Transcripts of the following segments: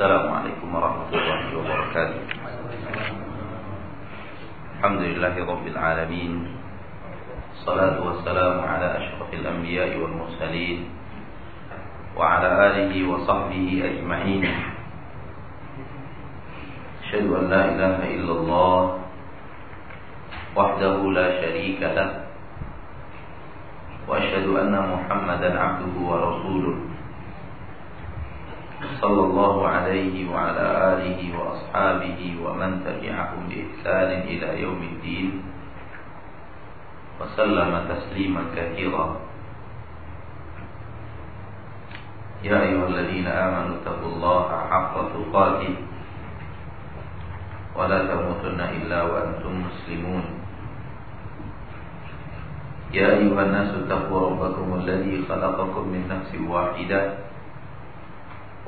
السلام عليكم ورحمة الله وبركاته. الحمد لله رب العالمين. الصلاة والسلام على أشرف الأنبياء والمرسلين وعلى آله وصحبه أجمعين. أشهد أن لا إله إلا الله وحده لا شريك له وأشهد أن محمدا عبده ورسوله. صلى الله عليه وعلى آله وأصحابه ومن تبعهم بإحسان إلى يوم الدين وسلم تسليما كثيرا. يا أيها الذين آمنوا اتقوا الله حق تقاته ولا تموتن إلا وأنتم مسلمون. يا أيها الناس اتقوا ربكم الذي خلقكم من نفس واحدة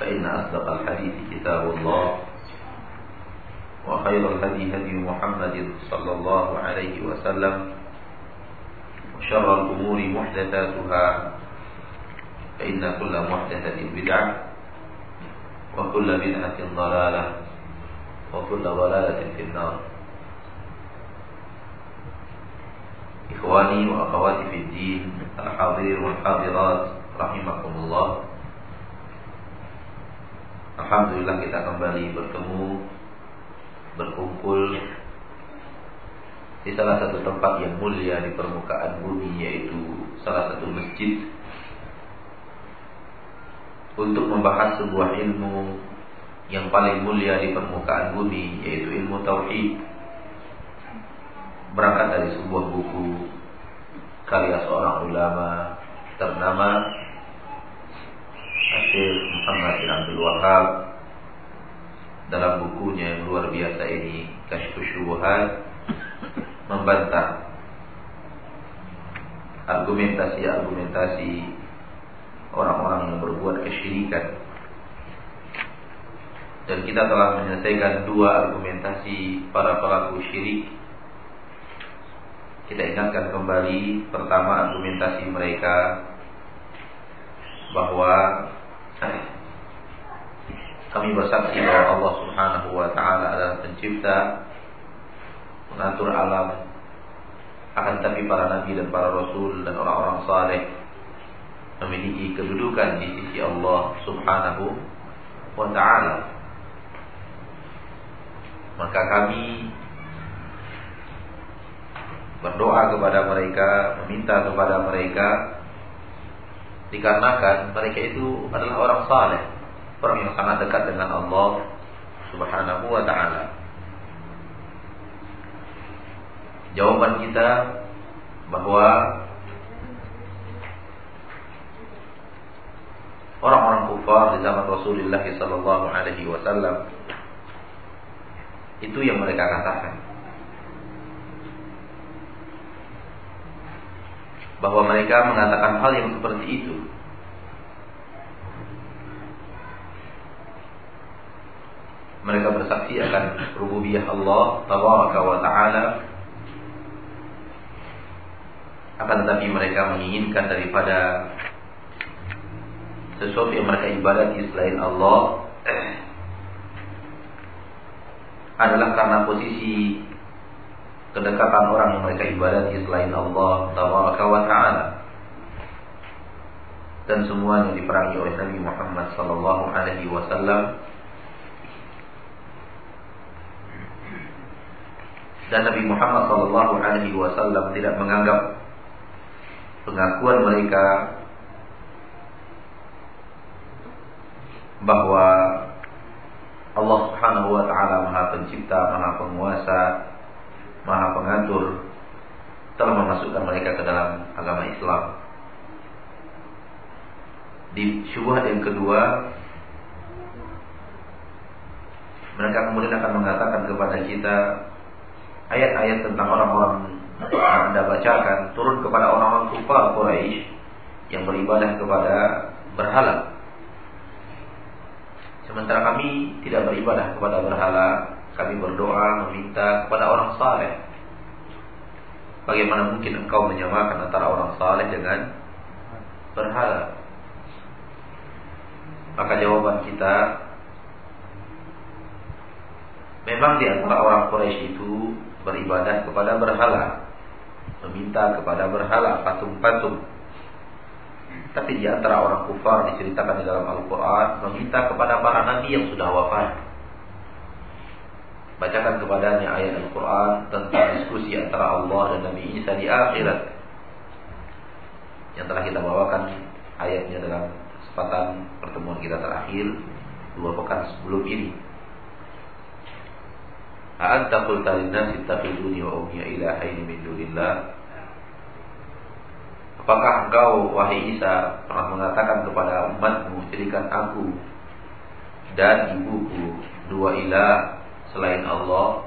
فإن أصدق الحديث كتاب الله وخير الهدي هدي محمد صلى الله عليه وسلم وشر الأمور محدثاتها فإن كل محدثة بدعة وكل بدعة ضلالة وكل ضلالة في النار. إخواني وأخواتي في الدين الحاضرين والحاضرات رحمكم الله. Alhamdulillah kita kembali bertemu Berkumpul Di salah satu tempat yang mulia di permukaan bumi Yaitu salah satu masjid. Untuk membahas sebuah ilmu Yang paling mulia di permukaan bumi Yaitu ilmu Tauhid Berangkat dari sebuah buku Karya seorang ulama Ternama Syekh Muhammad bin Abdul Wahab dalam bukunya yang luar biasa ini Kashfu Syubuhat membantah argumentasi-argumentasi orang-orang yang berbuat kesyirikan. Dan kita telah menyelesaikan dua argumentasi para pelaku syirik. Kita ingatkan kembali pertama argumentasi mereka bahwa kami bersaksi bahwa Allah Subhanahu wa taala adalah pencipta mengatur alam akan tapi para nabi dan para rasul dan orang-orang saleh memiliki kedudukan di sisi Allah Subhanahu wa taala. Maka kami berdoa kepada mereka meminta kepada mereka dikarenakan mereka itu adalah orang saleh, orang yang sangat dekat dengan Allah Subhanahu wa taala. Jawaban kita bahwa orang-orang kufar di zaman Rasulullah sallallahu alaihi wasallam itu yang mereka katakan bahwa mereka mengatakan hal yang seperti itu. Mereka bersaksi akan rububiyah Allah tabaraka wa taala akan tetapi mereka menginginkan daripada sesuatu yang mereka ibadati selain Allah adalah karena posisi kedekatan orang yang mereka ibadati selain Allah tabaraka wa taala. Dan semuanya diperangi oleh Nabi Muhammad sallallahu alaihi wasallam. Dan Nabi Muhammad sallallahu alaihi wasallam tidak menganggap pengakuan mereka bahwa Allah Subhanahu wa taala Maha Pencipta, Maha Penguasa, Maha Pengatur telah memasukkan mereka ke dalam agama Islam. Di syubhat yang kedua Mereka kemudian akan mengatakan kepada kita ayat-ayat tentang orang-orang yang Anda bacakan turun kepada orang-orang kufar Quraisy yang beribadah kepada berhala. Sementara kami tidak beribadah kepada berhala, kami berdoa meminta kepada orang saleh. Bagaimana mungkin engkau menyamakan antara orang saleh dengan berhala? Maka jawaban kita Memang di antara orang Quraisy itu beribadah kepada berhala meminta kepada berhala, patung-patung. Tapi di antara orang kufar diceritakan di dalam Al-Quran meminta kepada para nabi yang sudah wafat. Bacakan kepadanya ayat Al-Quran tentang diskusi antara Allah dan Nabi Isa di akhirat. Yang telah kita bawakan ayatnya dalam kesempatan pertemuan kita terakhir dua pekan sebelum ini. A'anta qulta lin-nasi ittakhiduni wa ummiya ilahaini min dunillah Apakah engkau wahai Isa pernah mengatakan kepada umatmu jadikan aku dan ibuku dua ilah selain Allah?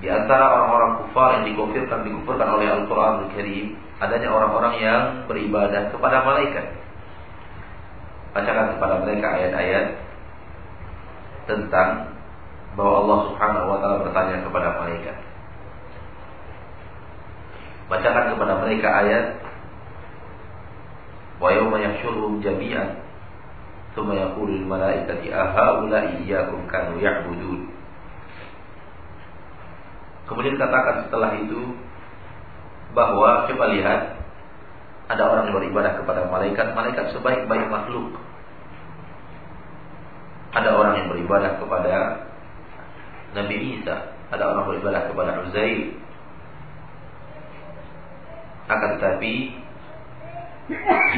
Di antara orang-orang kufar yang dikufirkan dikufurkan oleh Al-Quran Al-Karim adanya orang-orang yang beribadah kepada malaikat. Bacakan kepada mereka ayat-ayat tentang bahwa Allah Subhanahu wa taala bertanya kepada malaikat. Bacakan kepada mereka ayat Wa yawma yahsyuruhum jami'an Yaqulu lil malaikati ahaula'i iyyakum kanu ya'budun Kemudian katakan setelah itu bahwa coba lihat ada orang yang beribadah kepada malaikat, malaikat sebaik-baik makhluk. Ada orang yang beribadah kepada Nabi Isa, ada orang beribadah kepada Uzair, akan tetapi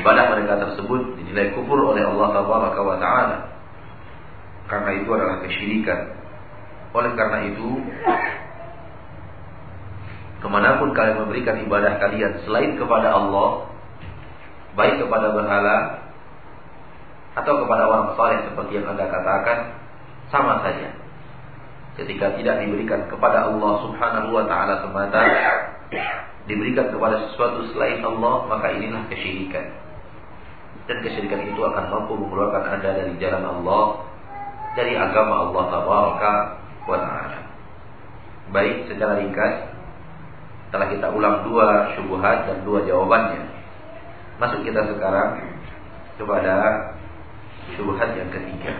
ibadah mereka tersebut dinilai kufur oleh Allah wa taala. Karena itu adalah kesyirikan. Oleh karena itu ke mana pun kalian memberikan ibadah kalian selain kepada Allah, baik kepada berhala atau kepada orang saleh seperti yang anda katakan, sama saja. Ketika tidak diberikan kepada Allah Subhanahu wa taala semata, diberikan kepada sesuatu selain Allah, maka inilah kesyirikan. Dan kesyirikan itu akan mampu mengeluarkan Anda dari jalan Allah, dari agama Allah Tabaraka wa Ta'ala. Baik, secara ringkas, setelah kita ulang dua syubhat dan dua jawabannya, masuk kita sekarang kepada syubhat yang ketiga.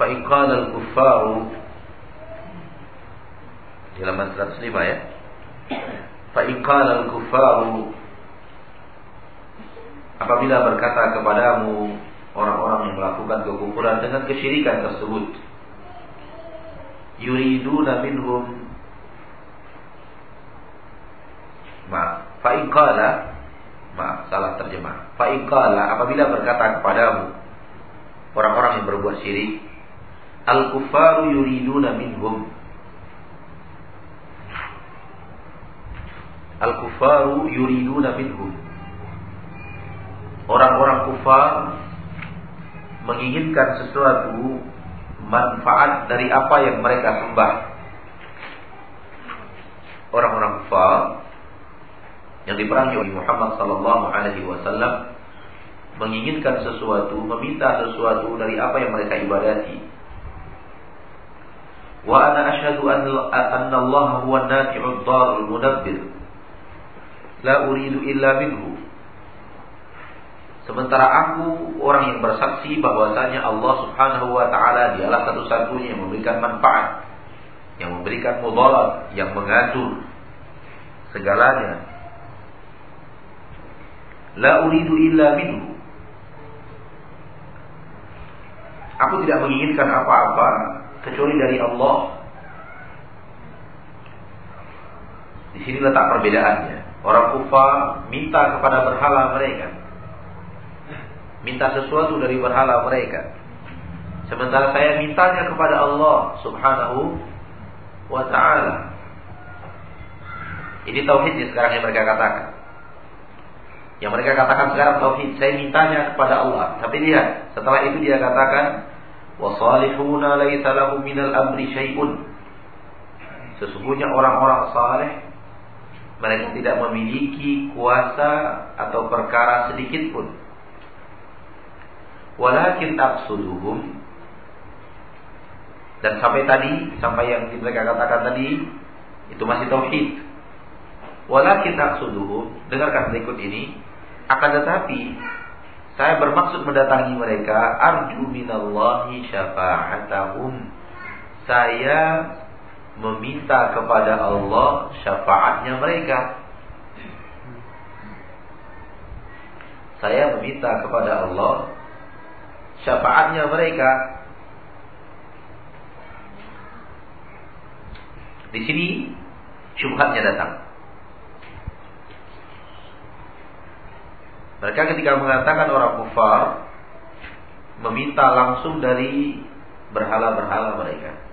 Fa'in al-kuffaru di halaman 105 ya. Fa al-kuffaru apabila berkata kepadamu orang-orang yang melakukan kekufuran dengan kesyirikan tersebut yuriduna minhum ma fa maaf salah terjemah fa apabila berkata kepadamu orang-orang yang berbuat syirik al-kuffaru yuriduna minhum Al-kufaru yuriduna minhum. Orang-orang kufar menginginkan sesuatu manfaat dari apa yang mereka sembah. Orang-orang kufar yang diperangi oleh Muhammad sallallahu alaihi wasallam menginginkan sesuatu, meminta sesuatu dari apa yang mereka ibadati. Wa ana asyhadu anna Allah huwa an-nafi'ud darul mudabbir la uridu illa minhu. Sementara aku orang yang bersaksi bahwasanya Allah Subhanahu wa taala dialah satu-satunya yang memberikan manfaat, yang memberikan mudarat, yang mengatur segalanya. La uridu illa minhu. Aku tidak menginginkan apa-apa kecuali dari Allah. Di sini letak perbedaannya. Orang kufar minta kepada berhala mereka. Minta sesuatu dari berhala mereka. Sementara saya mintanya kepada Allah subhanahu wa ta'ala. Ini tauhid sekarang yang mereka katakan. Yang mereka katakan sekarang tauhid, saya mintanya kepada Allah. Tapi lihat, setelah itu dia katakan, "Wasalihuna laisa minal amri syai'un." Sesungguhnya orang-orang saleh mereka tidak memiliki kuasa atau perkara sedikit pun. Walakin aqsuduhum dan sampai tadi, sampai yang mereka katakan tadi itu masih tauhid. Walakin aqsuduhum, dengarkan berikut ini, akan tetapi saya bermaksud mendatangi mereka arju minallahi syafa'atahum. Saya meminta kepada Allah syafaatnya mereka. Saya meminta kepada Allah syafaatnya mereka. Di sini syubhatnya datang. Mereka ketika mengatakan orang kufar meminta langsung dari berhala-berhala mereka.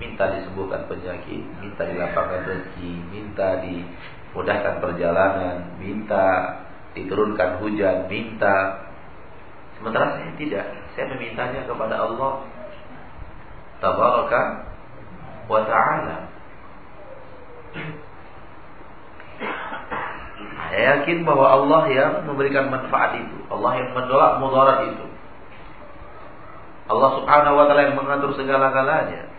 Minta disembuhkan penyakit, minta dilapangkan rezeki, minta dimudahkan perjalanan, minta diturunkan hujan, minta Sementara saya tidak. Saya memintanya kepada Allah Tabaraka wa ta'ala. Saya yakin bahwa Allah yang memberikan manfaat itu. Allah yang menolak mudarat itu. Allah subhanahu wa ta'ala yang mengatur segala-galanya.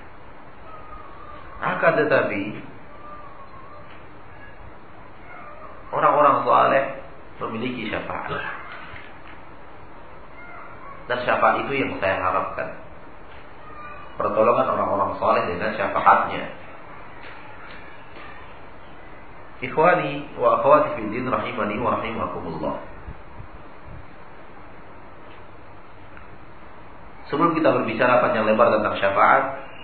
Akan tetapi orang-orang saleh memiliki syafaat. Dan syafaat itu yang saya harapkan. Pertolongan orang-orang soleh dengan syafaatnya. Ikhwani wa akhwati fi din rahimani wa rahimakumullah. Sebelum kita berbicara panjang lebar tentang syafaat,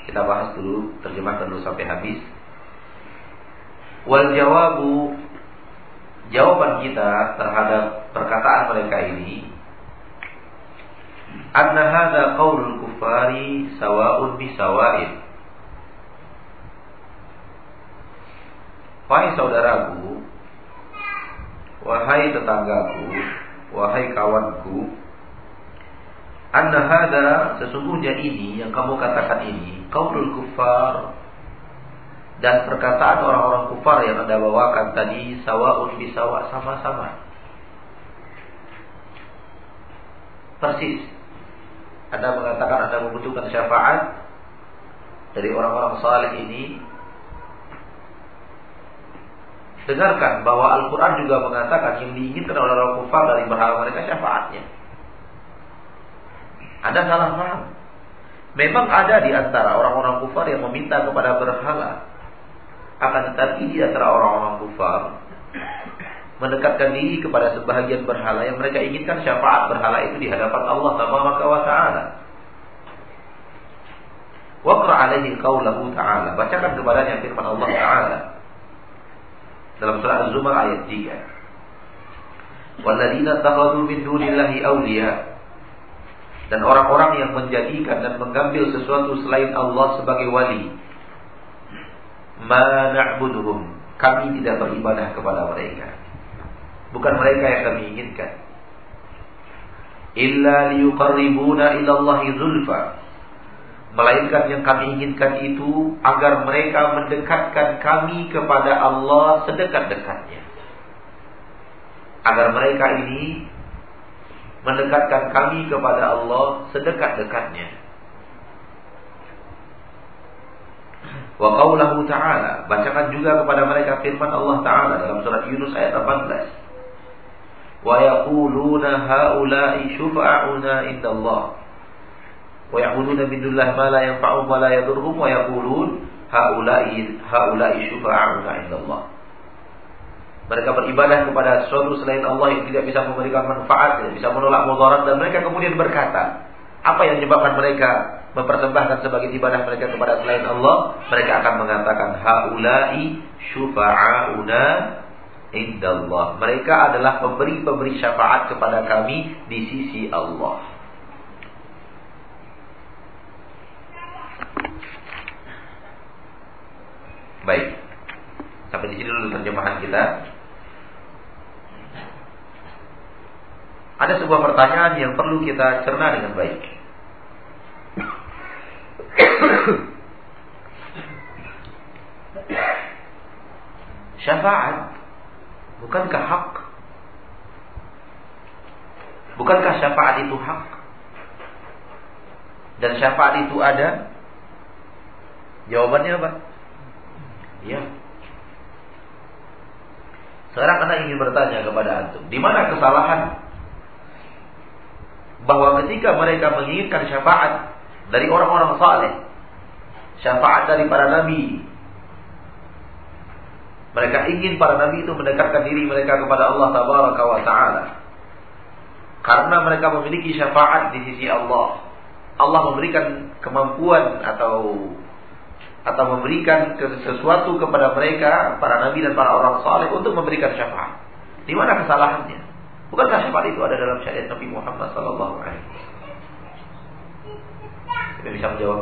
kita bahas dulu, terjemahkan dulu sampai habis. Wal jawabu jawaban kita terhadap perkataan mereka ini anna hadha qaulul kufari sawa'un bi sawa'in. Wahai saudaraku, wahai tetanggaku, wahai kawanku, anna hadha sesungguhnya ini yang kamu katakan ini qaulul kufar dan perkataan orang-orang kufar yang Anda bawakan tadi sawa'un bi sawa sama-sama. Persis anda mengatakan Anda membutuhkan syafaat dari orang-orang saleh ini, dengarkan bahwa Al-Quran juga mengatakan yang diinginkan oleh orang kufar dari berhala mereka syafaatnya. Anda salah paham. Memang ada di antara orang-orang kufar yang meminta kepada berhala. Akan tetapi di antara orang-orang kufar mendekatkan diri kepada sebahagian berhala yang mereka inginkan syafaat berhala itu di hadapan Allah Taala wa taala. Waqra alaihi qaulahu ta'ala. Bacakan kepadanya firman Allah Ta'ala. Dalam surah Az-Zumar ayat 3. Walladzina takhadu min dunillahi awliya. Dan orang-orang yang menjadikan dan mengambil sesuatu selain Allah sebagai wali. Ma na'buduhum. Kami tidak beribadah kepada mereka Bukan mereka yang kami inginkan. Illa liyuqarribuna ilallahi zulfa. Melainkan yang kami inginkan itu agar mereka mendekatkan kami kepada Allah sedekat-dekatnya. Agar mereka ini mendekatkan kami kepada Allah sedekat-dekatnya. Wa qawlahu ta'ala, bacakan juga kepada mereka firman Allah Ta'ala dalam surat Yunus ayat 18 wa yaquluna haula'i syufa'una indallah. Wa ya'buduna min dunillahi ma la yanfa'uhum wa la yadurruhum wa yaqulun haula'i haula'i syufa'una indallah mereka beribadah kepada sesuatu selain Allah yang tidak bisa memberikan manfaat, tidak bisa menolak mudarat dan mereka kemudian berkata, apa yang menyebabkan mereka mempersembahkan sebagai ibadah mereka kepada selain Allah? Mereka akan mengatakan haula'i syufa'una indallah. Mereka adalah pemberi-pemberi syafaat kepada kami di sisi Allah. Baik. Sampai di sini dulu terjemahan kita. Ada sebuah pertanyaan yang perlu kita cerna dengan baik. Syafaat bukankah hak? Bukankah syafaat itu hak? Dan syafaat itu ada? Jawabannya apa? Ya. Sekarang anda ingin bertanya kepada antum, di mana kesalahan bahwa ketika mereka menginginkan syafaat dari orang-orang saleh, syafaat dari para nabi, mereka ingin para nabi itu mendekatkan diri mereka kepada Allah tabaraka wa taala. Karena mereka memiliki syafaat di sisi Allah. Allah memberikan kemampuan atau atau memberikan sesuatu kepada mereka para nabi dan para orang saleh untuk memberikan syafaat. Di mana kesalahannya? Bukankah syafaat itu ada dalam syariat Nabi Muhammad sallallahu alaihi wasallam? Kita bisa menjawab.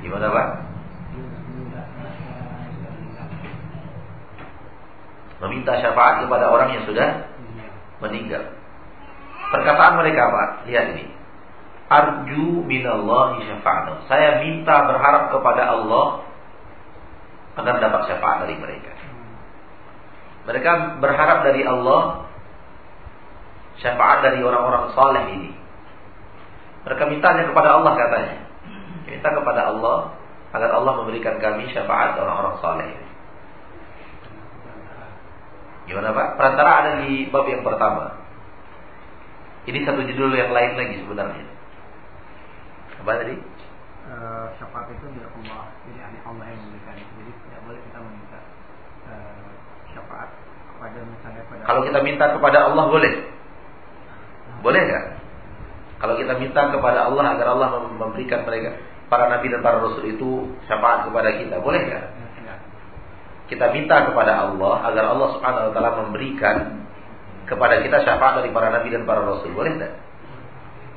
Gimana Pak? Meminta syafaat kepada orang yang sudah meninggal. Perkataan mereka apa? Lihat ini arju minallahi syafa'at. Saya minta berharap kepada Allah agar dapat syafaat dari mereka. Mereka berharap dari Allah syafaat dari orang-orang saleh ini. Mereka mintanya kepada Allah katanya. Minta kepada Allah agar Allah memberikan kami syafaat orang-orang saleh. Gimana Pak? Perantara ada di bab yang pertama. Ini satu judul yang lain lagi sebenarnya. Apa tadi? Uh, syafaat itu tidak Allah, jadi hanya Allah yang memberikan. Jadi tidak boleh kita meminta uh, syafaat kepada misalnya. Kalau kita minta kepada Allah boleh, boleh nggak? Kalau kita minta kepada Allah agar Allah memberikan mereka para nabi dan para rasul itu syafaat kepada kita, boleh nggak? Kita minta kepada Allah agar Allah Subhanahu wa taala memberikan kepada kita syafaat dari para nabi dan para rasul, boleh nggak?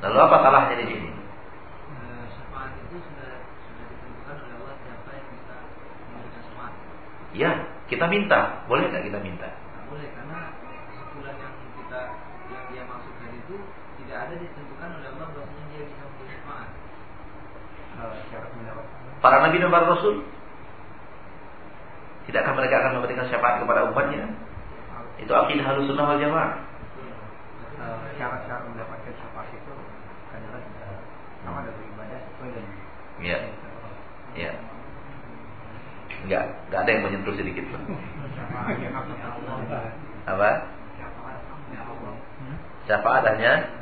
Lalu apa salahnya di sini? Ya, kita minta. Boleh nggak kita minta? Boleh, Para nabi dan para rasul Tidakkah mereka akan memberikan syafaat kepada umatnya? Itu akidah halus sunnah wal jamaah. Syarat-syarat mendapatkan syafaat itu adalah sama dengan ibadah sesuai dengan. Iya. Iya. Enggak, enggak ada yang menyentuh sedikit pun. Apa? Siapa adanya?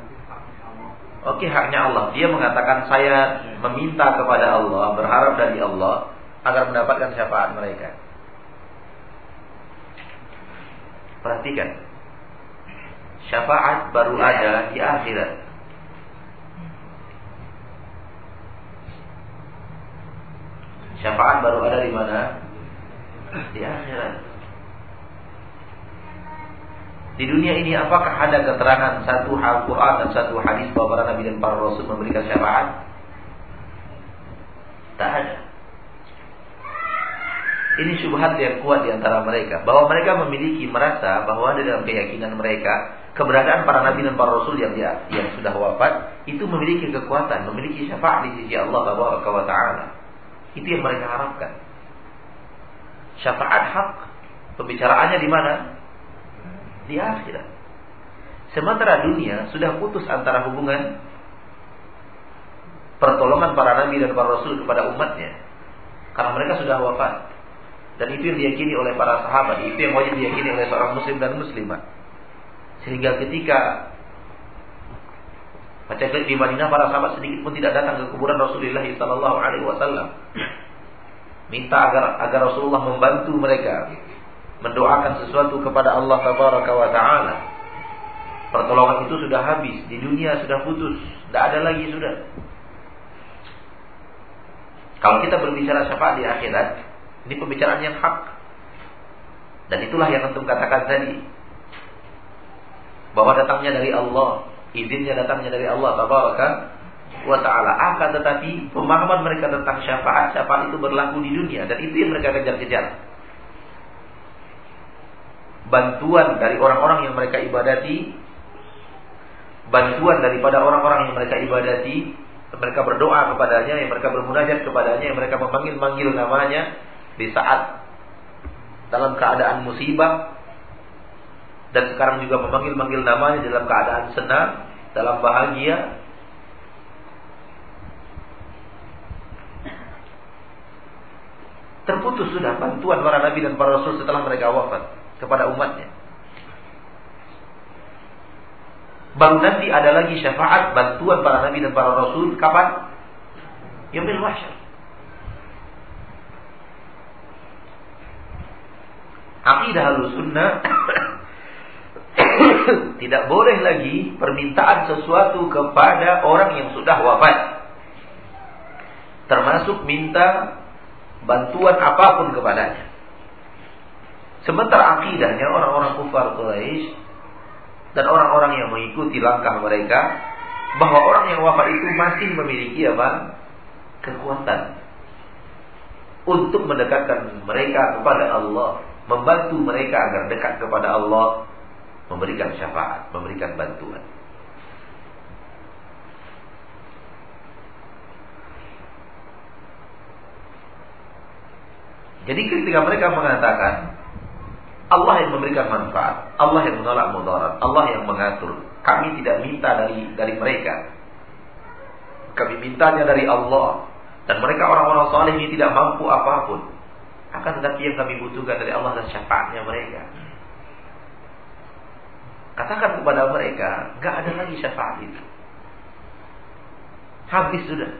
Oke, haknya Allah. Dia mengatakan saya meminta kepada Allah, berharap dari Allah agar mendapatkan syafaat mereka. Perhatikan. Syafaat baru ada di akhirat. Syafaat baru ada di mana? Di akhirat. Di dunia ini apakah ada keterangan satu Al-Quran dan satu hadis bahwa para Nabi dan para Rasul memberikan syafaat? Tak ada. Ini syubhat yang kuat di antara mereka. Bahwa mereka memiliki merasa bahwa dalam keyakinan mereka keberadaan para nabi dan para rasul yang dia, yang sudah wafat itu memiliki kekuatan, memiliki syafaat di sisi Allah Taala. Itu yang mereka harapkan. Syafaat hak pembicaraannya di mana? Di akhirat. Sementara dunia sudah putus antara hubungan pertolongan para nabi dan para rasul kepada umatnya. Karena mereka sudah wafat. Dan itu yang diyakini oleh para sahabat. Itu yang wajib diyakini oleh seorang muslim dan muslimah. Sehingga ketika Baca di Madinah para sahabat sedikit pun tidak datang ke kuburan Rasulullah Sallallahu Alaihi Wasallam. Minta agar agar Rasulullah membantu mereka mendoakan sesuatu kepada Allah Tabaraka wa Taala. Pertolongan itu sudah habis di dunia sudah putus, tidak ada lagi sudah. Kalau kita berbicara syafaat di akhirat, ini pembicaraan yang hak. Dan itulah yang tentu katakan tadi. Bahwa datangnya dari Allah izinnya datangnya dari Allah tabaraka wa taala akan tetapi pemahaman mereka tentang syafaat syafaat itu berlaku di dunia dan itu yang mereka kejar-kejar bantuan dari orang-orang yang mereka ibadati bantuan daripada orang-orang yang mereka ibadati, mereka berdoa kepadanya, yang mereka bermunajat kepadanya, yang mereka memanggil-manggil namanya di saat dalam keadaan musibah dan sekarang juga memanggil-manggil namanya dalam keadaan senang, dalam bahagia. Terputus sudah bantuan para nabi dan para rasul setelah mereka wafat kepada umatnya. Baru nanti ada lagi syafaat bantuan para nabi dan para rasul kapan? Yaumil mahsyar. Aqidah sunnah tidak boleh lagi permintaan sesuatu kepada orang yang sudah wafat. Termasuk minta bantuan apa pun kepadanya. Sementara akidahnya orang-orang kufar Quraisy dan orang-orang yang mengikuti langkah mereka bahwa orang yang wafat itu masih memiliki apa? kekuatan untuk mendekatkan mereka kepada Allah, membantu mereka agar dekat kepada Allah, memberikan syafaat, memberikan bantuan. Jadi ketika mereka mengatakan Allah yang memberikan manfaat, Allah yang menolak mudarat, Allah yang mengatur. Kami tidak minta dari dari mereka. Kami mintanya dari Allah. Dan mereka orang-orang saleh ini tidak mampu apa pun. Akan tetapi yang kami butuhkan dari Allah dan syafaatnya mereka. Katakan kepada mereka, nggak ada lagi syafaat itu. Habis sudah.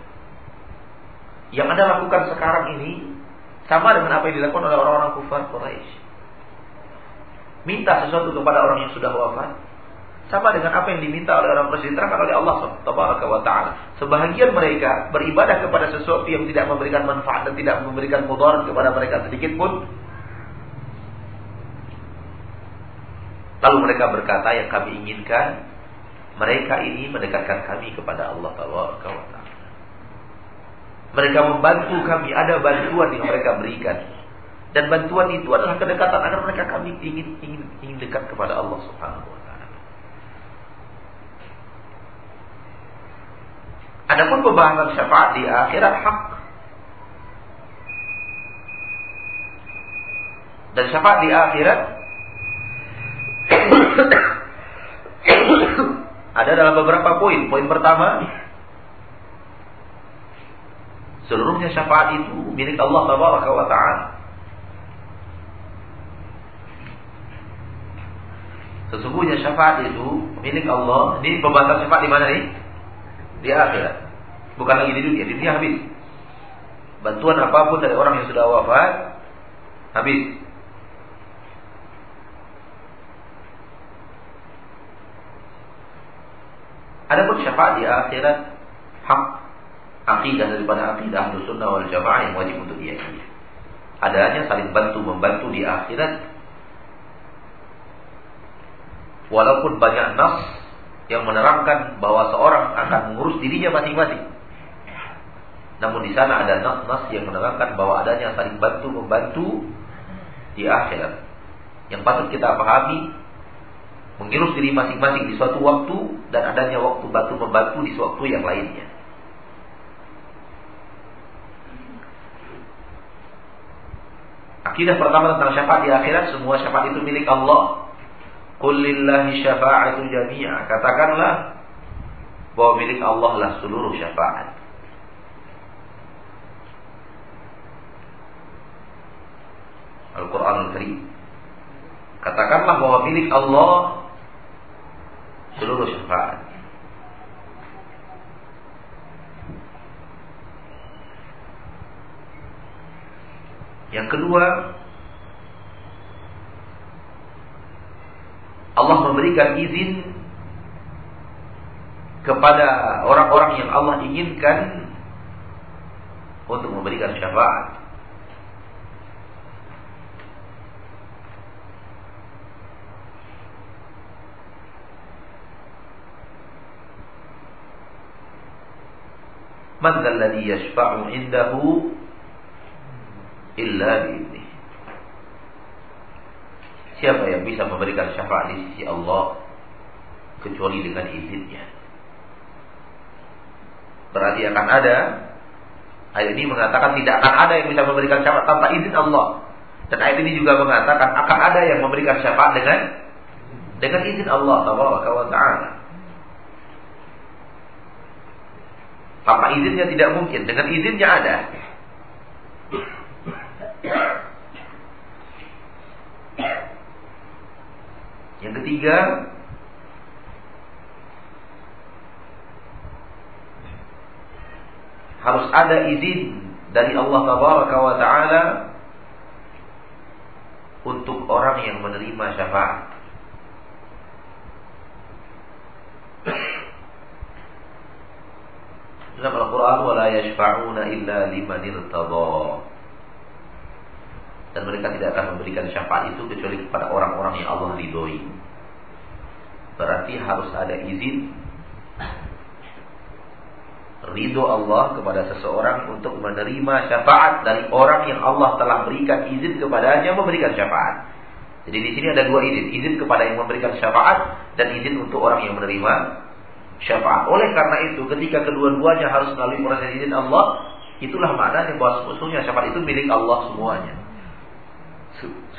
Yang Anda lakukan sekarang ini sama dengan apa yang dilakukan oleh orang-orang kufar Quraisy minta sesuatu kepada orang yang sudah wafat sama dengan apa yang diminta oleh orang Quraisy diterangkan oleh Allah Subhanahu wa taala. Sebahagian mereka beribadah kepada sesuatu yang tidak memberikan manfaat dan tidak memberikan mudarat kepada mereka sedikit pun. Lalu mereka berkata yang kami inginkan mereka ini mendekatkan kami kepada Allah taala. Mereka membantu kami, ada bantuan yang mereka berikan. Dan bantuan itu adalah kedekatan agar mereka kami ingin ingin ingin dekat kepada Allah Subhanahu wa taala. Adapun pembahasan syafaat di akhirat hak dan syafaat di akhirat ada dalam beberapa poin. Poin pertama, seluruhnya syafaat itu milik Allah taala. Sesungguhnya syafaat itu milik Allah. Ini pembahasan syafaat di mana nih? Di akhirat. Bukan lagi di dunia. Di dunia habis. Bantuan apa pun dari orang yang sudah wafat habis. Adapun syafaat di akhirat hak akidah daripada akidah sunnah wal jamaah yang wajib untuk diyakini. Adanya saling bantu membantu di akhirat Walaupun banyak nas yang menerangkan bahwa seorang akan mengurus dirinya masing-masing. Namun di sana ada nas-nas yang menerangkan bahwa adanya saling bantu membantu di akhirat. Yang patut kita pahami mengurus diri masing-masing di suatu waktu dan adanya waktu bantu membantu di suatu yang lainnya. Akidah pertama tentang syafaat di akhirat semua syafaat itu milik Allah. Kullillahi syafa'atu jami'a. Katakanlah bahwa milik Allah lah seluruh syafaat. Al-Quran Al-Karim. Katakanlah bahwa milik Allah seluruh syafaat. Yang kedua, Allah memberikan izin kepada orang-orang yang Allah inginkan untuk memberikan syafaat. Man alladhi yashfa'u indahu illa bi'idnih. Siapa yang bisa memberikan syafaat di sisi Allah kecuali dengan izinnya. Berarti akan ada ayat ini mengatakan tidak akan ada yang bisa memberikan syafaat tanpa izin Allah. Dan ayat ini juga mengatakan akan ada yang memberikan syafaat dengan dengan izin Allah wa taala. Tanpa izinnya tidak mungkin, dengan izinnya ada. Yang ketiga, harus ada izin dari Allah Tabaraka wa taala untuk orang yang menerima syafaat. Dalam Al-Quran wala yashfa'una illa liman irtada. Dan mereka tidak akan memberikan syafaat itu kecuali kepada orang-orang yang Allah ridhoi. Berarti harus ada izin ridho Allah kepada seseorang untuk menerima syafaat dari orang yang Allah telah berikan izin kepadanya memberikan syafaat. Jadi di sini ada dua izin, izin kepada yang memberikan syafaat dan izin untuk orang yang menerima syafaat. Oleh karena itu, ketika kedua-duanya harus melalui proses izin Allah, itulah maknanya bahwa sebetulnya syafaat itu milik Allah semuanya.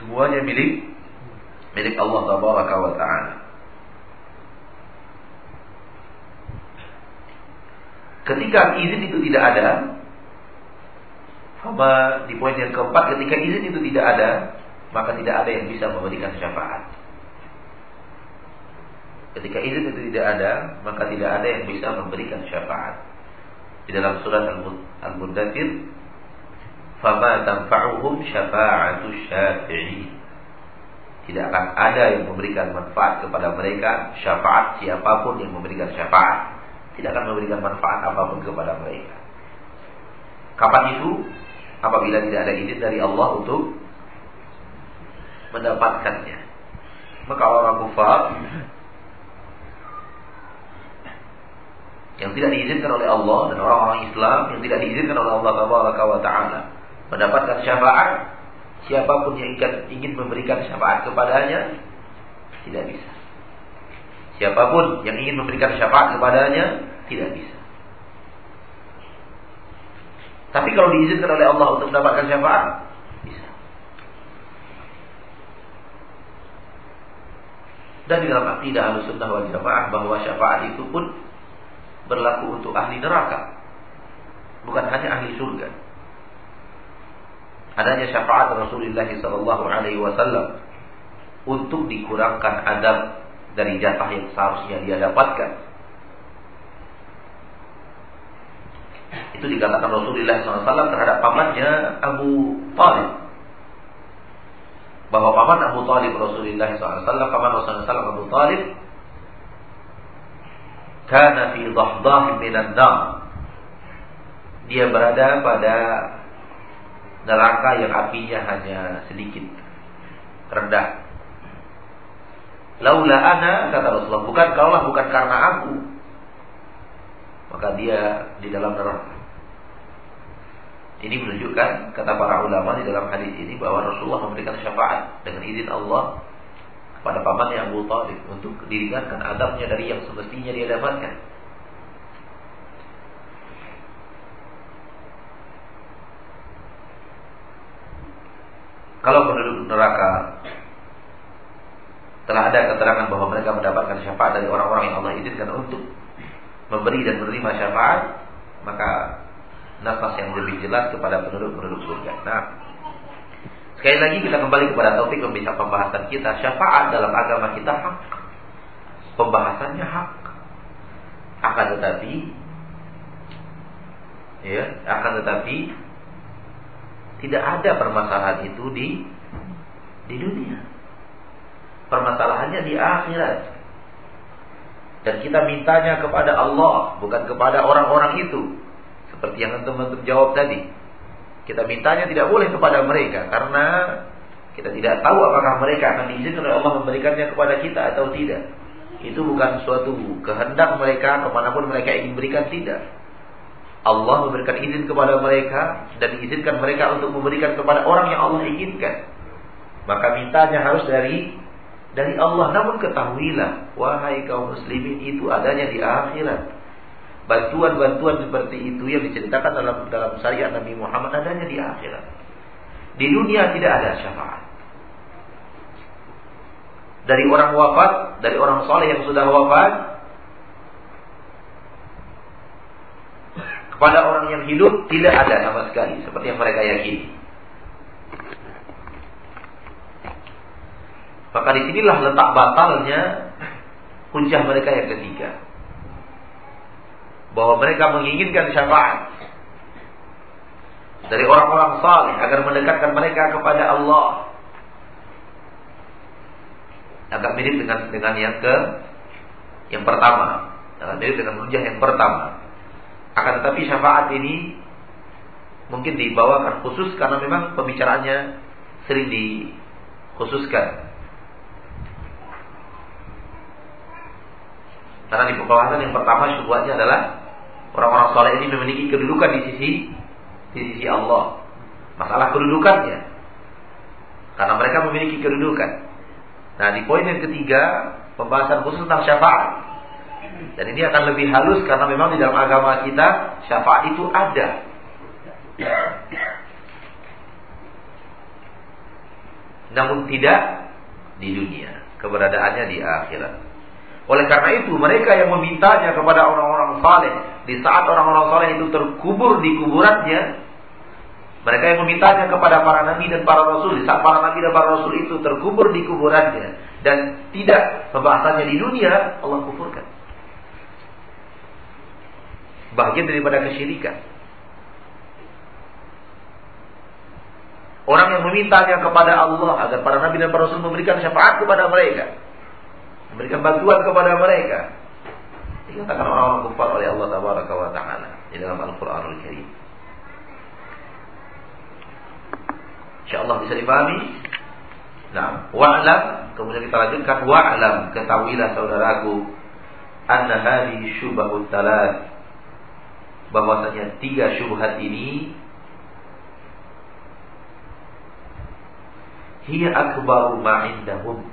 Semuanya milik milik Allah Taala. Ketika izin itu tidak ada, sama di poin yang keempat, ketika izin itu tidak ada, maka tidak ada yang bisa memberikan syafaat. Ketika izin itu tidak ada, maka tidak ada yang bisa memberikan syafaat. Di dalam surat Al-Muddathir, "Fama tanfa'uhum syafa'atu syafi'i." Tidak akan ada yang memberikan manfaat kepada mereka syafaat siapa pun yang memberikan syafaat tidak akan memberikan manfaat apa pun kepada mereka. Kapan itu? Apabila tidak ada izin dari Allah untuk mendapatkannya. Maka orang kufar yang tidak diizinkan oleh Allah dan orang-orang Islam yang tidak diizinkan oleh Allah Taala mendapatkan syafaat siapa pun yang ingin memberikan syafaat kepadanya tidak bisa. Siapa pun yang ingin memberikan syafaat kepadanya tidak bisa. Tapi kalau diizinkan oleh Allah untuk mendapatkan syafaat, bisa. Dan di dalam akidah Ahlussunnah wal Jamaah bahwa syafaat itu pun berlaku untuk ahli neraka. Bukan hanya ahli surga. Adanya syafaat Rasulullah sallallahu alaihi wasallam untuk dikurangkan adab dari jatah yang seharusnya dia dapatkan. Itu dikatakan Rasulullah SAW terhadap pamannya Abu Talib. Bahwa paman Abu Talib Rasulullah SAW, paman Rasulullah SAW Abu Talib, karena fi dhahdah minan. Dia berada pada neraka yang apinya hanya sedikit rendah. Laula ana kata Rasulullah, bukan kaulah bukan karena aku. Maka dia di dalam neraka. Ini menunjukkan kata para ulama di dalam hadis ini bahwa Rasulullah memberikan syafaat dengan izin Allah kepada pamannya Abu Talib untuk diringankan adabnya dari yang semestinya dia dapatkan. Kalau penduduk neraka telah ada keterangan bahwa mereka mendapatkan syafaat dari orang-orang yang Allah izinkan untuk memberi dan menerima syafaat, maka nafas yang lebih jelas kepada penduduk-penduduk surga. Nah, sekali lagi kita kembali kepada topik pembahasan kita. Syafaat dalam agama kita hak. Pembahasannya hak. Akan tetapi ya, akan tetapi tidak ada permasalahan itu di di dunia. Permasalahannya di akhirat. Dan kita mintanya kepada Allah, bukan kepada orang-orang itu. Seperti yang teman-teman jawab tadi. Kita mintanya tidak boleh kepada mereka karena kita tidak tahu apakah mereka akan diizinkan oleh Allah memberikannya kepada kita atau tidak. Itu bukan suatu kehendak mereka ke mana pun mereka ingin berikan tidak. Allah memberikan izin kepada mereka dan izinkan mereka untuk memberikan kepada orang yang Allah inginkan. Maka mintanya harus dari dari Allah. Namun ketahuilah, wahai kaum muslimin itu adanya di akhirat. Bantuan-bantuan seperti itu yang diceritakan dalam dalam syariat Nabi Muhammad adanya di akhirat. Di dunia tidak ada syafaat. Dari orang wafat, dari orang soleh yang sudah wafat, kepada orang yang hidup tidak ada sama sekali, seperti yang mereka yakini. Maka di sinilah letak batalnya hujah mereka yang ketiga. Bahwa mereka menginginkan syafaat dari orang-orang saleh agar mendekatkan mereka kepada Allah. Agak mirip dengan dengan yang ke yang pertama. Agak mirip dengan hujah yang pertama. Akan tetapi syafaat ini mungkin dibawakan khusus karena memang pembicaraannya sering dikhususkan Karena di pembahasan yang pertama syubhatnya adalah orang-orang soleh ini memiliki kedudukan di sisi di sisi Allah. Masalah kedudukannya. Karena mereka memiliki kedudukan. Nah, di poin yang ketiga, pembahasan khusus tentang syafaat. Dan ini akan lebih halus karena memang di dalam agama kita syafaat itu ada. Namun tidak di dunia, keberadaannya di akhirat. Oleh karena itu mereka yang memintanya kepada orang-orang saleh di saat orang-orang saleh itu terkubur di kuburannya mereka yang memintanya kepada para nabi dan para rasul di saat para nabi dan para rasul itu terkubur di kuburannya dan tidak pembahasannya di dunia Allah kufurkan. Bagian daripada kesyirikan. Orang yang memintanya kepada Allah agar para nabi dan para rasul memberikan syafaat kepada mereka memberikan bantuan kepada mereka. Dikatakan orang-orang kufar oleh Allah Tabaraka wa Ta'ala di dalam Al-Quranul Karim. InsyaAllah bisa dipahami. Nah, wa'lam, kemudian kita lanjutkan wa'lam, ketahuilah saudaraku, anna hadhi syubahut talat, bahwasanya tiga syubhat ini hiya akbaru ma'indahum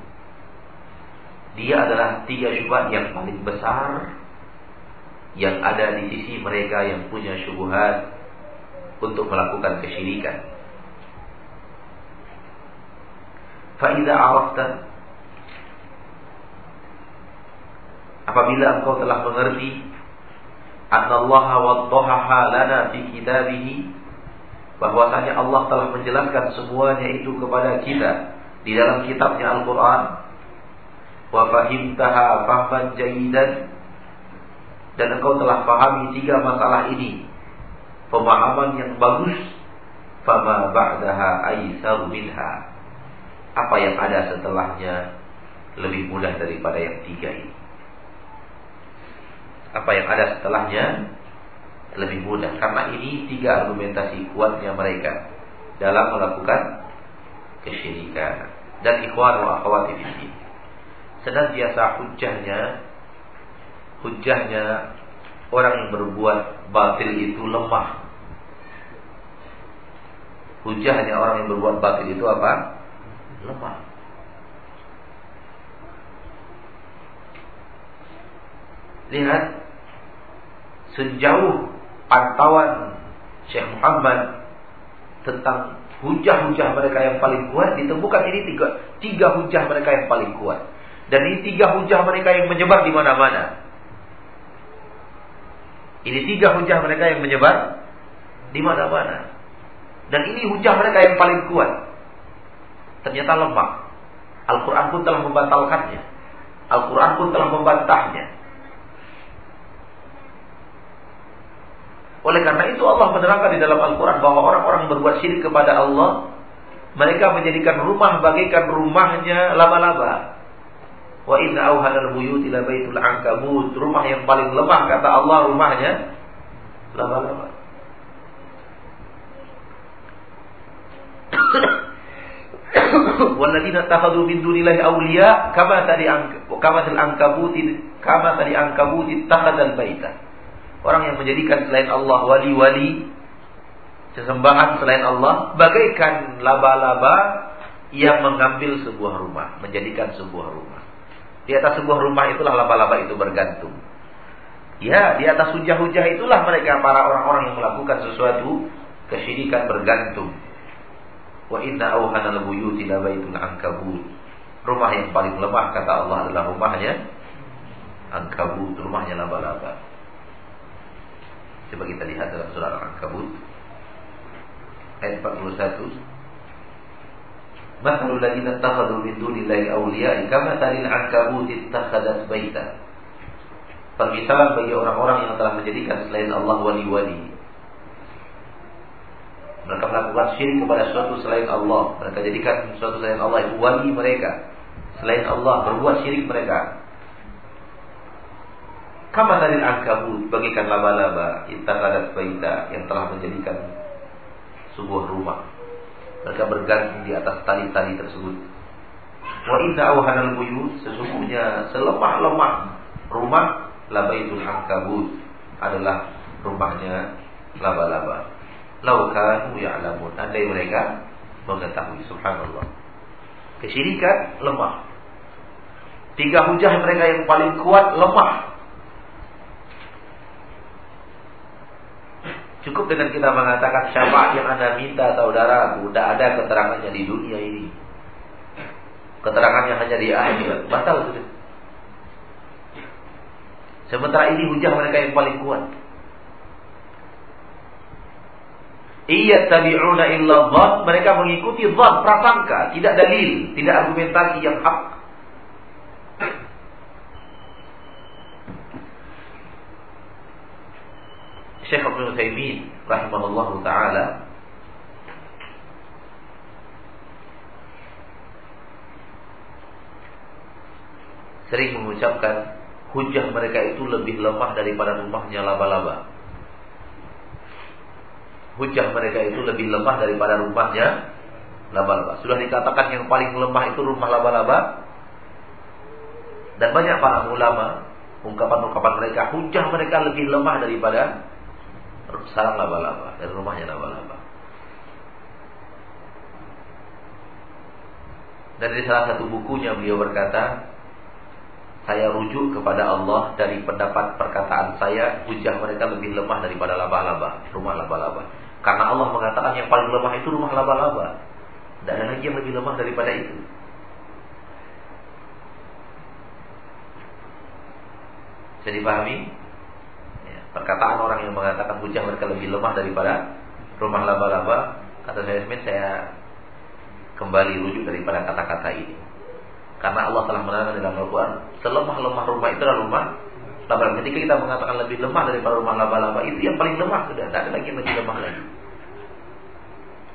dia adalah tiga syubhat yang paling besar yang ada di sisi mereka yang punya syubhat untuk melakukan kesyirikan. Faidah arafta Apabila engkau telah mengerti Annallaha waddahaha lana fi kitabihi. Bahwasanya Allah telah menjelaskan semuanya itu kepada kita di dalam kitabnya Al-Qur'an. Wa fahimtaha fahman jayidan dan engkau telah pahami tiga masalah ini. Pemahaman yang bagus fama ba'daha aisar minha. Apa yang ada setelahnya lebih mudah daripada yang tiga ini apa yang ada setelahnya lebih mudah karena ini tiga argumentasi kuatnya mereka dalam melakukan kesyirikan dan ikhwan wa akhwati fi senantiasa hujahnya hujahnya orang yang berbuat batil itu lemah. Hujahnya orang yang berbuat batil itu apa? Lemah. Lihat sejauh pantauan Syekh Muhammad tentang hujah-hujah mereka yang paling kuat ditemukan ini tiga tiga hujah mereka yang paling kuat. Dan ini tiga hujah mereka yang menyebar di mana-mana. Ini tiga hujah mereka yang menyebar di mana-mana. Dan ini hujah mereka yang paling kuat. Ternyata lemah. Al-Quran pun telah membatalkannya. Al-Quran pun telah membantahnya. Oleh karena itu Allah menerangkan di dalam Al-Quran bahwa orang-orang berbuat syirik kepada Allah, mereka menjadikan rumah bagaikan rumahnya laba-laba. Wa inna awhanal buyut ila baitul ankabut. Rumah yang paling lemah kata Allah rumahnya lama-lama. Walladzina takhadhu min dunillahi awliya kama tadi kama tadi ankabut kama tadi ankabut takhadal baita. Orang yang menjadikan selain Allah wali-wali sesembahan selain Allah bagaikan laba-laba yang mengambil sebuah rumah, menjadikan sebuah rumah. Di atas sebuah rumah itulah laba-laba itu bergantung. Ya, di atas hujah-hujah itulah mereka para orang-orang yang melakukan sesuatu kesyirikan bergantung. Wa inna awhana al-buyuti la baitul ankabut. Rumah yang paling lemah kata Allah adalah rumahnya ankabut, rumahnya laba-laba. Coba kita lihat dalam surah Al-Ankabut ayat 41. Mathalul ladzina ittakhadhu min dunillahi awliya kama talil ankabut ittakhadat baita. Permisalan bagi orang-orang yang telah menjadikan selain Allah wali-wali. Mereka melakukan syirik kepada suatu selain Allah. Mereka jadikan suatu selain Allah itu wali mereka. Selain Allah berbuat syirik mereka. Kama talil ankabut bagikan laba-laba ittakhadat baita yang telah menjadikan sebuah rumah. Mereka bergantung di atas tali-tali tersebut. Wa inna awhanal buyut sesungguhnya selemah-lemah rumah labaitul ankabut adalah rumahnya laba-laba. Lau kanu ya'lamun. Andai mereka mengetahui subhanallah. Kesyirikan lemah. Tiga hujah mereka yang paling kuat lemah. Cukup dengan kita mengatakan syafaat yang Anda minta saudara, tidak ada keterangannya di dunia ini. Keterangannya hanya di akhirat. Batal sudah. Sementara ini hujah mereka yang paling kuat. Iya tabi'una illa dhan, mereka mengikuti dhan, prasangka, tidak dalil, tidak argumentasi yang hak. Syekh Abdul Utsaimin rahimahullah taala sering mengucapkan hujah mereka itu lebih lemah daripada rumahnya laba-laba. Hujah mereka itu lebih lemah daripada rumahnya laba-laba. Sudah dikatakan yang paling lemah itu rumah laba-laba. Dan banyak para ulama ungkapan-ungkapan mereka hujah mereka lebih lemah daripada sarang laba-laba dari rumahnya laba-laba. Dan di salah satu bukunya beliau berkata, saya rujuk kepada Allah dari pendapat perkataan saya, hujah mereka lebih lemah daripada laba-laba, rumah laba-laba. Karena Allah mengatakan yang paling lemah itu rumah laba-laba. Tidak ada lagi yang lebih lemah daripada itu. Bisa dipahami? Perkataan orang yang mengatakan hujah mereka lebih lemah daripada rumah laba-laba, kata saya Smith, saya kembali rujuk daripada kata-kata ini. Karena Allah telah menerangkan dalam Al-Quran, selemah-lemah rumah itu adalah rumah laba-laba. Ketika kita mengatakan lebih lemah daripada rumah laba-laba, itu yang paling lemah sudah. Tidak ada lagi yang lebih lemah lagi.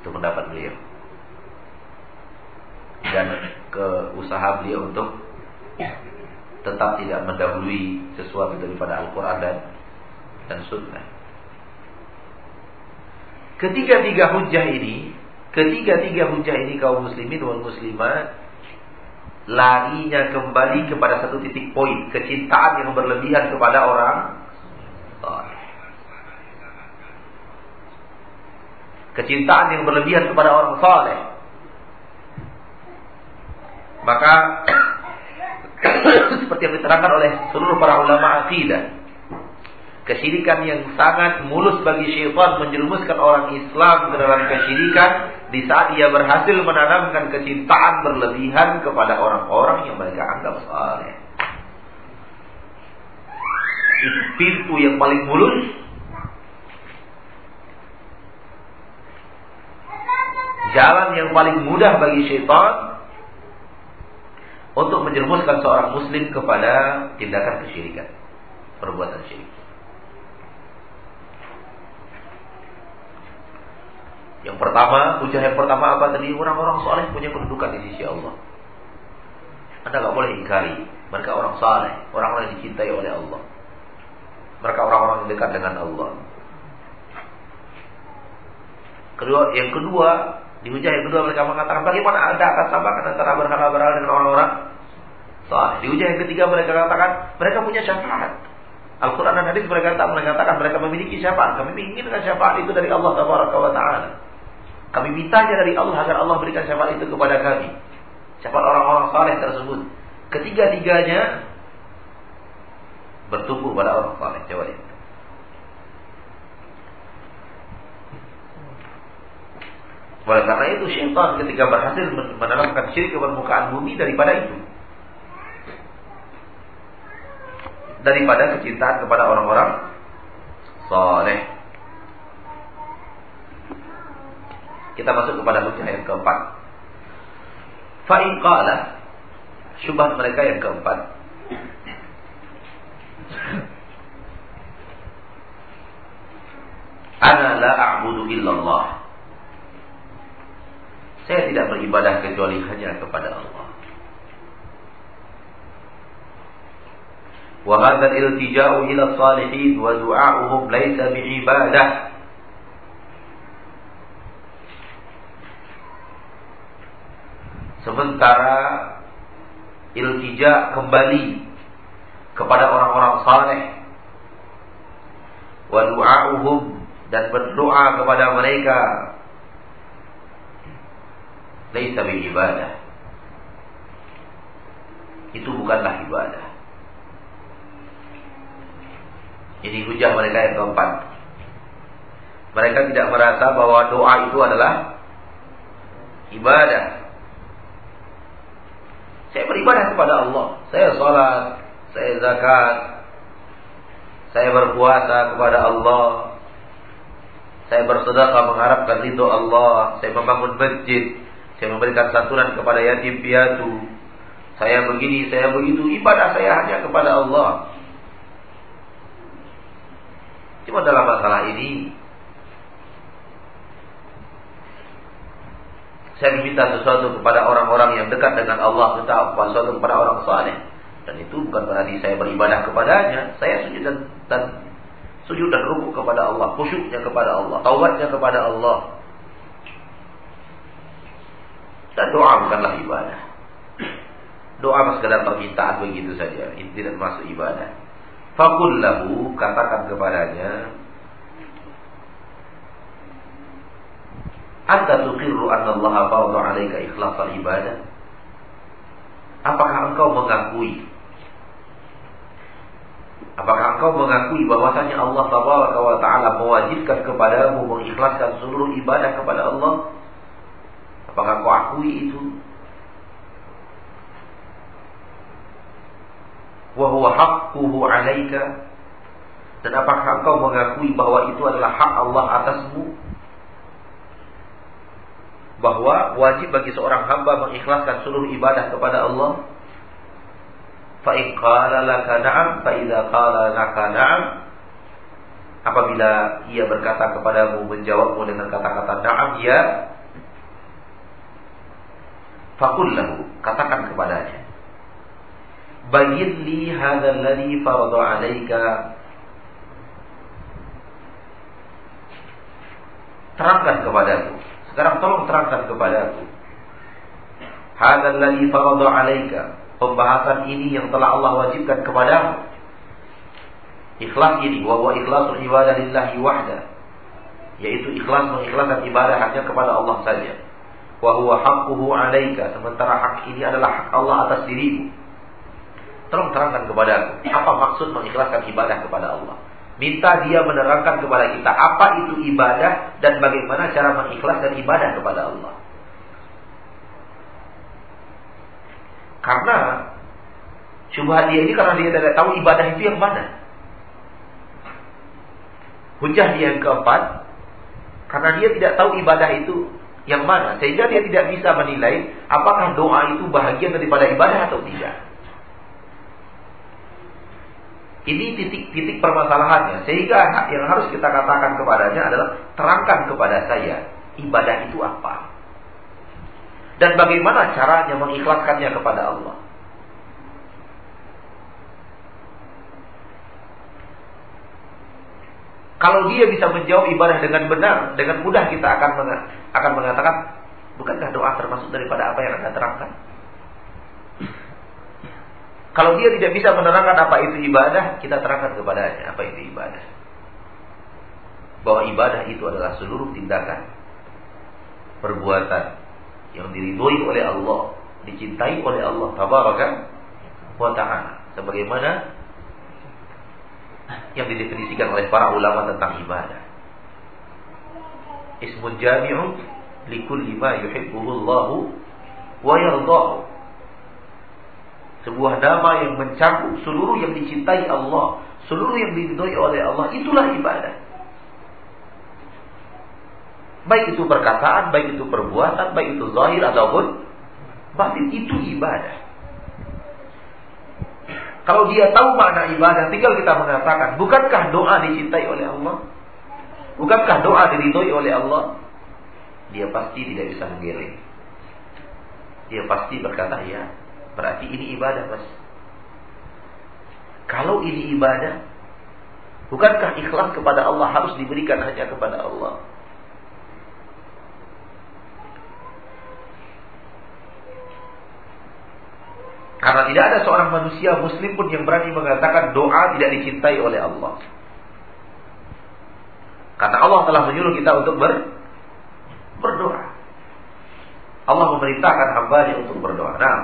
Itu pendapat beliau. Dan ke usaha beliau untuk tetap tidak mendahului sesuatu daripada Al-Quran dan dan sunnah. Ketiga-tiga hujah ini, ketiga-tiga hujah ini kaum muslimin wal muslimat larinya kembali kepada satu titik poin, kecintaan yang berlebihan kepada orang Kecintaan yang berlebihan kepada orang saleh. Maka seperti yang diterangkan oleh seluruh para ulama akidah Kesyirikan yang sangat mulus bagi syaitan menjerumuskan orang Islam ke dalam kesyirikan di saat ia berhasil menanamkan kecintaan berlebihan kepada orang-orang yang mereka anggap saleh. Itu pintu yang paling mulus jalan yang paling mudah bagi syaitan untuk menjerumuskan seorang muslim kepada tindakan kesyirikan, perbuatan syirik. Yang pertama, hujah yang pertama apa tadi? Orang-orang soleh punya kedudukan di sisi Allah. Anda nggak boleh ingkari. Mereka orang soleh, orang-orang dicintai oleh Allah. Mereka orang-orang yang dekat dengan Allah. Kedua, yang kedua, di hujah yang kedua mereka mengatakan bagaimana Anda akan samakan antara berhala-berhala dengan orang-orang soleh. Di hujah yang ketiga mereka katakan mereka punya syafaat. Al-Quran dan hadis mereka mengatakan mereka memiliki syafaat. Kami menginginkan syafaat itu dari Allah Taala. Kami mintanya dari Allah agar Allah berikan syafaat itu kepada kami. Syafaat orang-orang saleh tersebut. Ketiga-tiganya bertumbuh pada orang saleh. Coba lihat. Oleh karena itu syaitan ketika berhasil menanamkan syirik ke permukaan bumi daripada itu. Daripada kecintaan kepada orang-orang soleh. Kita masuk kepada hujah yang keempat. Fa'in qala syubhat mereka yang keempat. Ana la a'budu illallah. Saya tidak beribadah kecuali hanya kepada Allah. Wa hadha al-iltija'u ila salihin wa du'a'uhum laysa bi'ibadah. Sementara iltija kembali kepada orang-orang saleh wa du'a'uhum dan berdoa kepada mereka laisa bi ibadah. Itu bukanlah ibadah. Ini hujah mereka yang keempat. Mereka tidak merasa bahwa doa itu adalah ibadah. Saya beribadah kepada Allah. Saya sholat, saya zakat, saya berpuasa kepada Allah. Saya bersedekah mengharapkan ridho Allah. Saya membangun masjid. Saya memberikan santunan kepada yatim piatu. Saya begini, saya begitu. Ibadah saya hanya kepada Allah. Cuma dalam masalah ini saya meminta sesuatu kepada orang-orang yang dekat dengan Allah, minta sesuatu kepada orang saleh. Dan itu bukan berarti saya beribadah kepadanya. Saya sujud dan, dan sujud dan rukuk kepada Allah, khusyuknya kepada Allah, taubatnya kepada Allah. Dan doa bukanlah ibadah. Doa sekedar permintaan begitu saja. Ini tidak masuk ibadah. Fakul lahu katakan kepadanya Anta tuqirru anna Allah fardhu 'alaika al ibadah? Apakah engkau mengakui Apakah engkau mengakui bahwasanya Allah Taala wa taala mewajibkan kepadamu mengikhlaskan seluruh ibadah kepada Allah? Apakah kau akui itu? Wahuwa haqquhu alaika dan apakah engkau mengakui bahwa itu adalah hak Allah atasmu? Bahwa wajib bagi seorang hamba mengikhlaskan seluruh ibadah kepada Allah. Fa in qala laka na'am fa idza qala laka na'am apabila ia berkata kepadamu menjawabmu dengan kata-kata na'am ya Fakul lahu, katakan kepadanya. Bayin li hadzal ladzi farada 'alaika. Terangkan kepadaku. Sekarang tolong terangkan kepadaku. Hadzal ladzi farada 'alaika. Pembahasan ini yang telah Allah wajibkan kepadamu. Ikhlas ini, wa huwa ikhlasul ibadah lillahi wahda. Yaitu ikhlas mengikhlaskan ibadah hanya kepada Allah saja wa huwa haqquhu 'alaika sementara hak ini adalah hak Allah atas dirimu tolong terangkan kepada aku apa maksud mengikhlaskan ibadah kepada Allah minta dia menerangkan kepada kita apa itu ibadah dan bagaimana cara mengikhlaskan ibadah kepada Allah. Karena syubhat dia ini karena dia tidak tahu ibadah itu yang mana. Hujah dia yang keempat karena dia tidak tahu ibadah itu yang mana. Sehingga dia tidak bisa menilai apakah doa itu bahagian daripada ibadah atau tidak. Ini titik-titik permasalahannya sehingga yang harus kita katakan kepadanya adalah terangkan kepada saya ibadah itu apa dan bagaimana caranya mengikhlaskannya kepada Allah. Kalau dia bisa menjawab ibadah dengan benar, dengan mudah kita akan akan mengatakan, bukankah doa termasuk daripada apa yang Anda terangkan? Kalau dia tidak bisa menerangkan apa itu ibadah, kita terangkan kepadanya apa itu ibadah. Bahwa ibadah itu adalah seluruh tindakan perbuatan yang diridhoi oleh Allah, dicintai oleh Allah tabaraka wa taala. Sebagaimana yang didefinisikan oleh para ulama tentang ibadah. Ismun jami'un likulli ma yuhibbuhu Allah wa yardahu. Sebuah nama yang mencakup seluruh yang dicintai Allah, seluruh yang diridhoi oleh Allah, itulah ibadah. Baik itu perkataan, baik itu perbuatan, baik itu zahir ataupun batin, itu ibadah. Kalau dia tahu makna ibadah, tinggal kita mengatakan, bukankah doa dicintai oleh Allah? Bukankah doa diridhoi oleh Allah? Dia pasti tidak bisa menggiring. Dia pasti berkata, ya, berarti ini ibadah, Mas. Kalau ini ibadah, bukankah ikhlas kepada Allah harus diberikan hanya kepada Allah? Karena tidak ada seorang manusia muslim pun yang berani mengatakan doa tidak dicintai oleh Allah. Karena Allah telah menyuruh kita untuk ber, berdoa. Allah memerintahkan hambanya untuk berdoa. Nah,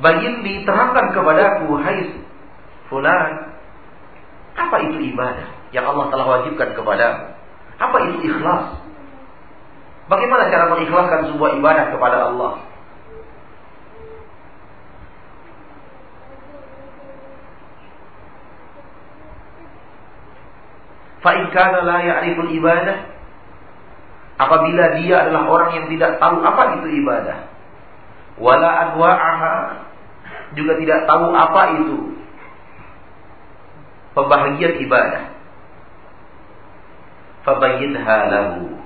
bayin diterangkan kepadaku, hai fulan, apa itu ibadah yang Allah telah wajibkan kepadamu? Apa itu ikhlas? Bagaimana cara mengikhlaskan sebuah ibadah kepada Allah? Fa'in kana la ya'riful ibadah Apabila dia adalah orang yang tidak tahu apa itu ibadah Wala anwa'aha Juga tidak tahu apa itu. Pembahagian ibadah. Fabayyidha lahu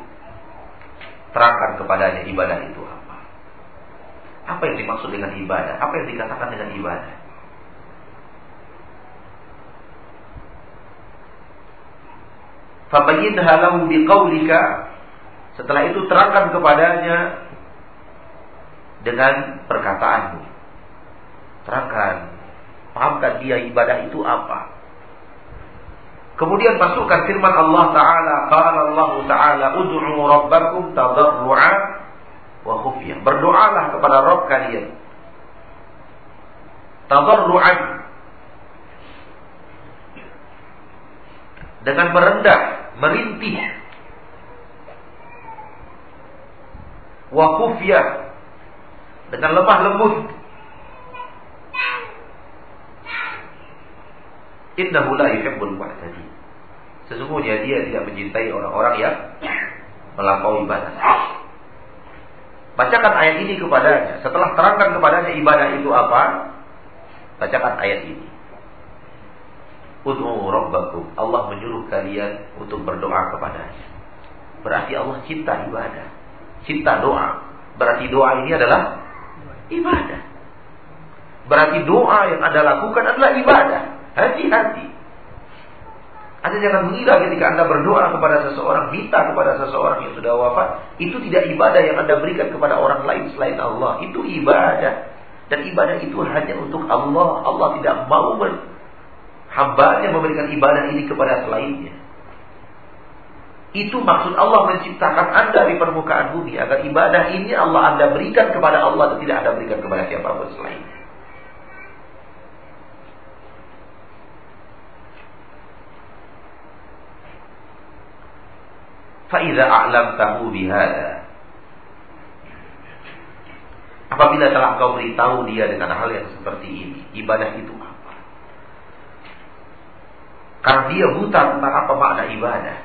Terangkan kepadanya ibadah itu apa? Apa yang dimaksud dengan ibadah? Apa yang dikatakan dengan ibadah? Fabayyidha lahu biqaulika. Setelah itu terangkan kepadanya dengan perkataanmu. Terangkan. Pahamkan dia ibadah itu apa. Kemudian masukkan firman Allah Ta'ala. Qala Allah Ta'ala. Udu'u rabbakum tadarru'a wa khufiyah. Berdoalah kepada Rabb kalian. Tadarru'an. Dengan merendah merintih wakufiyah dengan lemah lembut innahu la yuhibbul mu'tadi sesungguhnya dia tidak mencintai orang-orang yang melampaui batas bacakan ayat ini kepadanya setelah terangkan kepadanya ibadah itu apa bacakan ayat ini Ud'u rabbakum. Allah menyuruh kalian untuk berdoa kepadanya. Berarti Allah cinta ibadah. Cinta doa. Berarti doa ini adalah ibadah. Berarti doa yang Anda lakukan adalah ibadah. Hati-hati. Anda jangan mengira ketika Anda berdoa kepada seseorang, minta kepada seseorang yang sudah wafat, itu tidak ibadah yang Anda berikan kepada orang lain selain Allah. Itu ibadah. Dan ibadah itu hanya untuk Allah. Allah tidak mau hambanya memberikan ibadah ini kepada selainnya. Itu maksud Allah menciptakan Anda di permukaan bumi agar ibadah ini Allah Anda berikan kepada Allah dan tidak Anda berikan kepada siapa pun selainnya. Faiza a'lam tahu bihada. Apabila telah kau beritahu dia dengan hal yang seperti ini, ibadah itu karena dia buta tentang apa makna ibadah.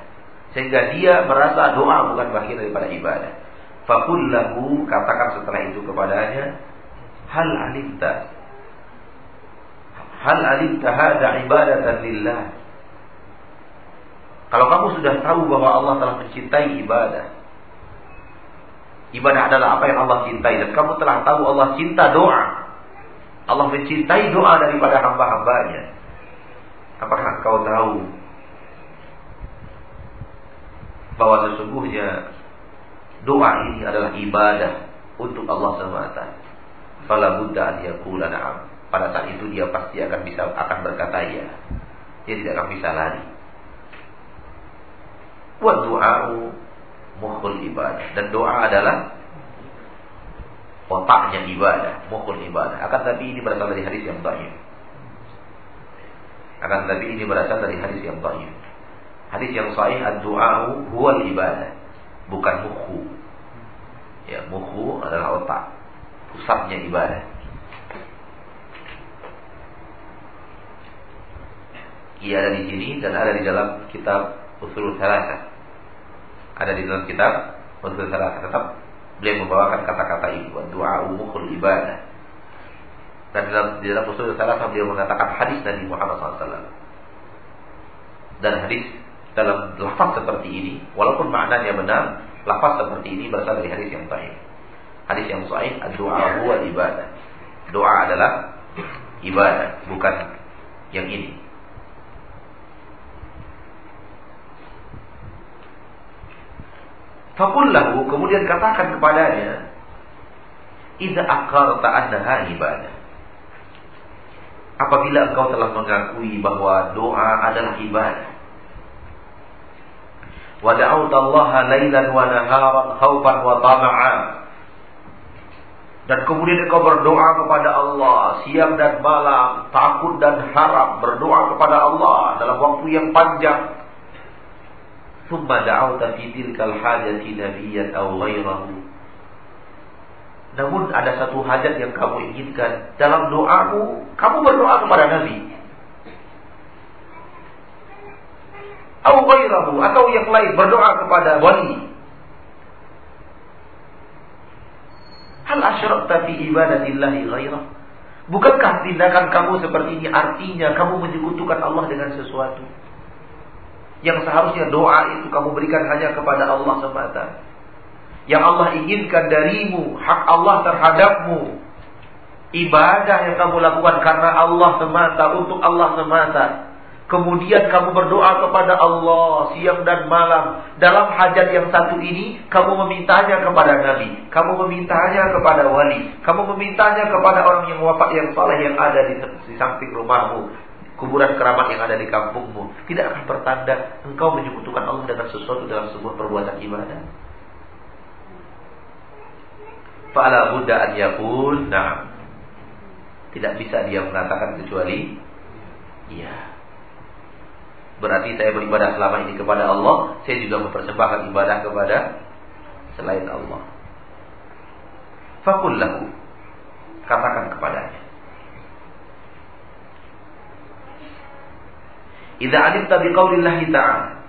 Sehingga dia merasa doa bukan bagian daripada ibadah. Fakullahu katakan setelah itu kepadanya, hal alimta hal alimta hada ibadatan lillah. Kalau kamu sudah tahu bahwa Allah telah mencintai ibadah, ibadah adalah apa yang Allah cintai dan kamu telah tahu Allah cinta doa. Allah mencintai doa daripada hamba-hambanya. Apakah kau tahu bahwa sesungguhnya doa ini adalah ibadah untuk Allah SWT. Fala buddha an yakula na'am. Pada saat itu dia pasti akan bisa akan berkata ya. Dia tidak akan bisa lari. Wa du'a'u mukhul ibadah. Dan doa adalah otaknya ibadah, mukhul ibadah. Akan tapi ini berasal dari hadis yang dhaif. Akan tapi ini berasal dari hadis yang dhaif. Hadis yang sahih ad-du'a huwa ibadah, bukan mukhu. Ya, mukhu adalah otak, pusatnya ibadah. Ia ada di sini dan ada di dalam kitab Usul Salasa. Ada di dalam kitab Usul Salasa. Tetap beliau membawakan kata-kata ini. Wa du'a ibadah. Dan dalam, di dalam Usul Salasa beliau mengatakan hadis dari Muhammad SAW. Dan hadis dalam lafaz seperti ini, walaupun maknanya benar, lafaz seperti ini berasal dari hadis yang sahih. Hadis yang sahih, doa huwa ibadah. Doa adalah ibadah, bukan yang ini. Fakullahu kemudian katakan kepadanya, Iza akarta annaha ibadah. Apabila engkau telah mengakui bahwa doa adalah ibadah. Wa lailan wa naharan khawfan wa tama'a. Dan kemudian engkau berdoa kepada Allah siang dan malam, takut dan harap berdoa kepada Allah dalam waktu yang panjang ثم دعوت في تلك الحاجة نبيا أو غيره Namun ada satu hajat yang kamu inginkan Dalam doamu Kamu berdoa kepada Nabi Atau ghairahu Atau yang lain berdoa kepada wali Hal asyrakta fi ibadatillahi ghairah Bukankah tindakan kamu seperti ini Artinya kamu menyekutukan Allah dengan sesuatu Yang seharusnya doa itu kamu berikan hanya kepada Allah semata. Yang Allah inginkan darimu, hak Allah terhadapmu. Ibadah yang kamu lakukan karena Allah semata, untuk Allah semata. Kemudian kamu berdoa kepada Allah siang dan malam. Dalam hajat yang satu ini, kamu memintanya kepada Nabi. Kamu memintanya kepada wali. Kamu memintanya kepada orang yang wafat yang saleh yang ada di, di samping rumahmu kuburan keramat yang ada di kampungmu tidak akan bertanda engkau menyekutukan Allah dengan sesuatu dalam sebuah perbuatan ibadah. Fa'ala buddha an yakun nah. Tidak bisa dia mengatakan kecuali iya. Berarti saya beribadah selama ini kepada Allah, saya juga mempersembahkan ibadah kepada selain Allah. Fakullahu katakan kepadanya Idza alimta biqaulillahi ta'ala.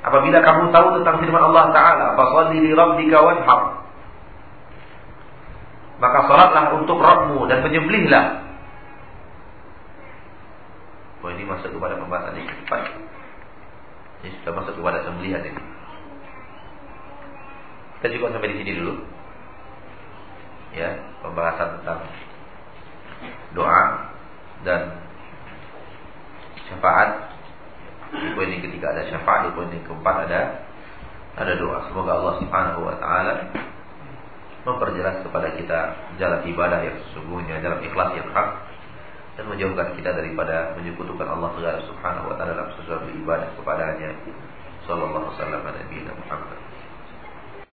Apabila kamu tahu tentang firman Allah Ta'ala Fasalli li rabbika wanhar. Maka salatlah untuk Rabbmu dan penyembelihlah. Oh ini masuk kepada pembahasan yang keempat Ini sudah masuk kepada sembelihan ini. Kita cukup sampai di sini dulu. Ya, pembahasan tentang doa dan syafaat. Di poin yang ketiga ada syafaat di poin yang keempat ada ada doa. Semoga Allah Subhanahu wa taala memperjelas kepada kita jalan ibadah yang sesungguhnya jalan ikhlas yang hak dan menjauhkan kita daripada menyekutukan Allah Subhanahu wa taala dalam sesuatu ibadah kepadanya. Sallallahu alaihi wasallam Muhammad